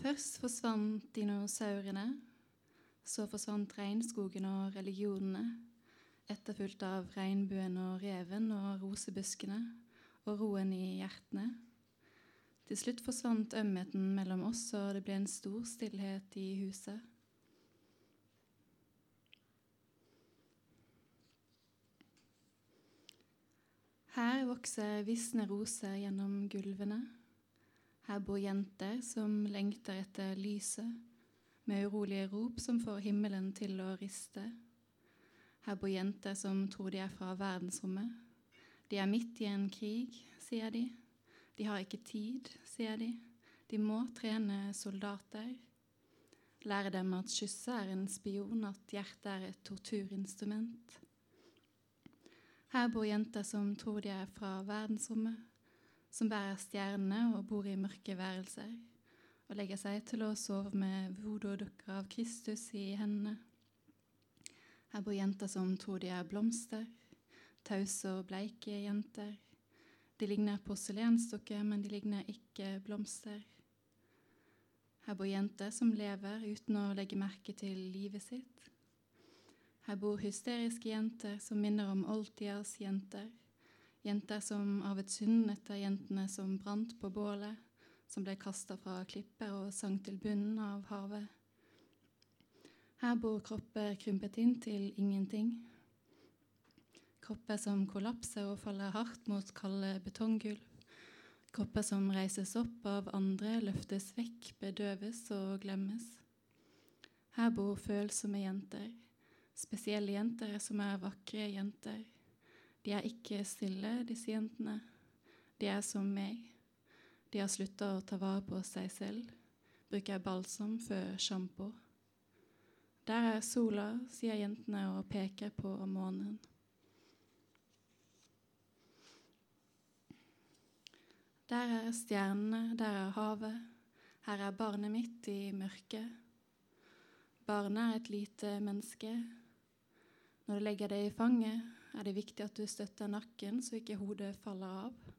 Først forsvant dinosaurene. Så forsvant regnskogen og religionene. Etterfulgt av regnbuen og reven og rosebuskene og roen i hjertene. Til slutt forsvant ømheten mellom oss, og det ble en stor stillhet i huset. Her vokser visne roser gjennom gulvene. Her bor jenter som lengter etter lyset, med urolige rop som får himmelen til å riste. Her bor jenter som tror de er fra verdensrommet. De er midt i en krig, sier de. De har ikke tid, sier de. De må trene soldater. Lære dem at kysset er en spion, at hjertet er et torturinstrument. Her bor jenter som tror de er fra verdensrommet som bærer stjernene og bor i mørke værelser, og legger seg til å sove med voodoo-dukker av Kristus i hendene. Her bor jenter som tror de er blomster, tause og bleike jenter. De ligner porselensdukker, men de ligner ikke blomster. Her bor jenter som lever uten å legge merke til livet sitt. Her bor hysteriske jenter som minner om oldtidas jenter Jenter som arvet synden etter jentene som brant på bålet, som ble kasta fra klipper og sank til bunnen av havet. Her bor kropper krympet inn til ingenting. Kropper som kollapser og faller hardt mot kalde betonggulv. Kropper som reises opp av andre, løftes vekk, bedøves og glemmes. Her bor følsomme jenter, spesielle jenter som er vakre jenter de er ikke stille, disse jentene. De er som meg. De har slutta å ta vare på seg selv, bruker balsam før sjampo. Der er sola, sier jentene og peker på månen. Der er stjernene, der er havet, her er barnet mitt i mørket. Barnet er et lite menneske. Når du legger det i fanget, er det viktig at du støtter nakken så ikke hodet faller av.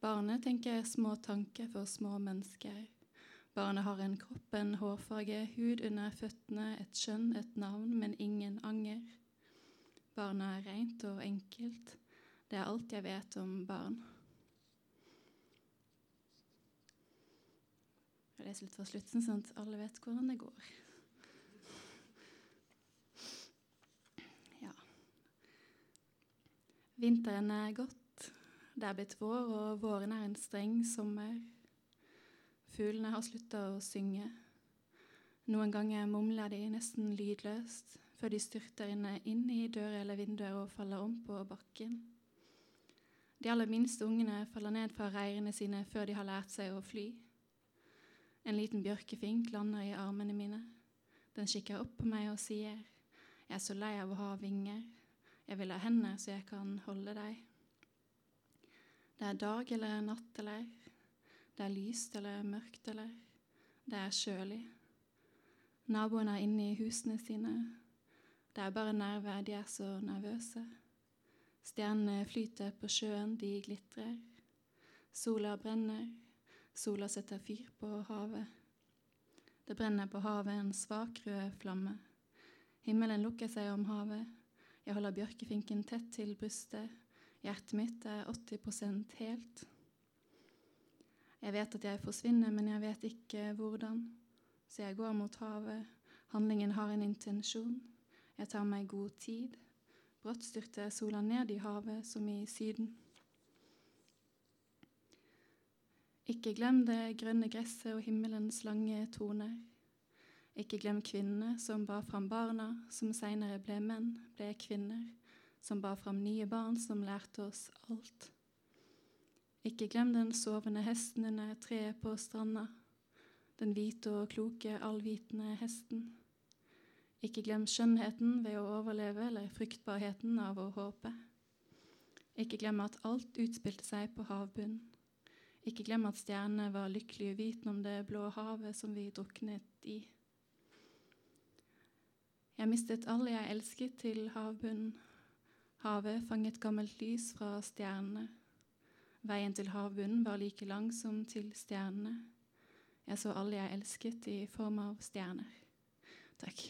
Barnet tenker små tanker for små mennesker. Barnet har en kropp, en hårfarge, hud under føttene, et skjønn, et navn, men ingen anger. Barnet er rent og enkelt. Det er alt jeg vet om barn. Jeg leser litt fra slutten, sånn at alle vet hvordan det går. Vinteren er gått, det er blitt vår, og våren er en streng sommer. Fuglene har slutta å synge. Noen ganger mumler de nesten lydløst før de styrter inn i dører eller vinduer og faller om på bakken. De aller minste ungene faller ned fra reirene sine før de har lært seg å fly. En liten bjørkefink lander i armene mine. Den kikker opp på meg og sier, 'Jeg er så lei av å ha vinger'. Jeg vil ha hender så jeg kan holde deg. Det er dag eller natt eller Det er lyst eller mørkt eller Det er kjølig. Naboene er inne i husene sine. Det er bare nerver, de er så nervøse. Stjernene flyter på sjøen, de glitrer. Sola brenner. Sola setter fyr på havet. Det brenner på havet en svak rød flamme. Himmelen lukker seg om havet. Jeg holder bjørkefinken tett til brystet. Hjertet mitt er 80% helt. Jeg vet at jeg forsvinner, men jeg vet ikke hvordan. Så jeg går mot havet. Handlingen har en intensjon. Jeg tar meg god tid. Brått styrter sola ned i havet, som i Syden. Ikke glem det grønne gresset og himmelens lange toner. Ikke glem kvinnene som bar fram barna, som seinere ble menn, ble kvinner, som bar fram nye barn som lærte oss alt. Ikke glem den sovende hesten under treet på stranda, den hvite og kloke, allvitende hesten. Ikke glem skjønnheten ved å overleve eller fruktbarheten av å håpe. Ikke glem at alt utspilte seg på havbunnen. Ikke glem at stjernene var lykkelig uvitende om det blå havet som vi druknet i. Jeg mistet alle jeg elsket til havbunnen. Havet fanget gammelt lys fra stjernene. Veien til havbunnen var like lang som til stjernene. Jeg så alle jeg elsket i form av stjerner. Takk.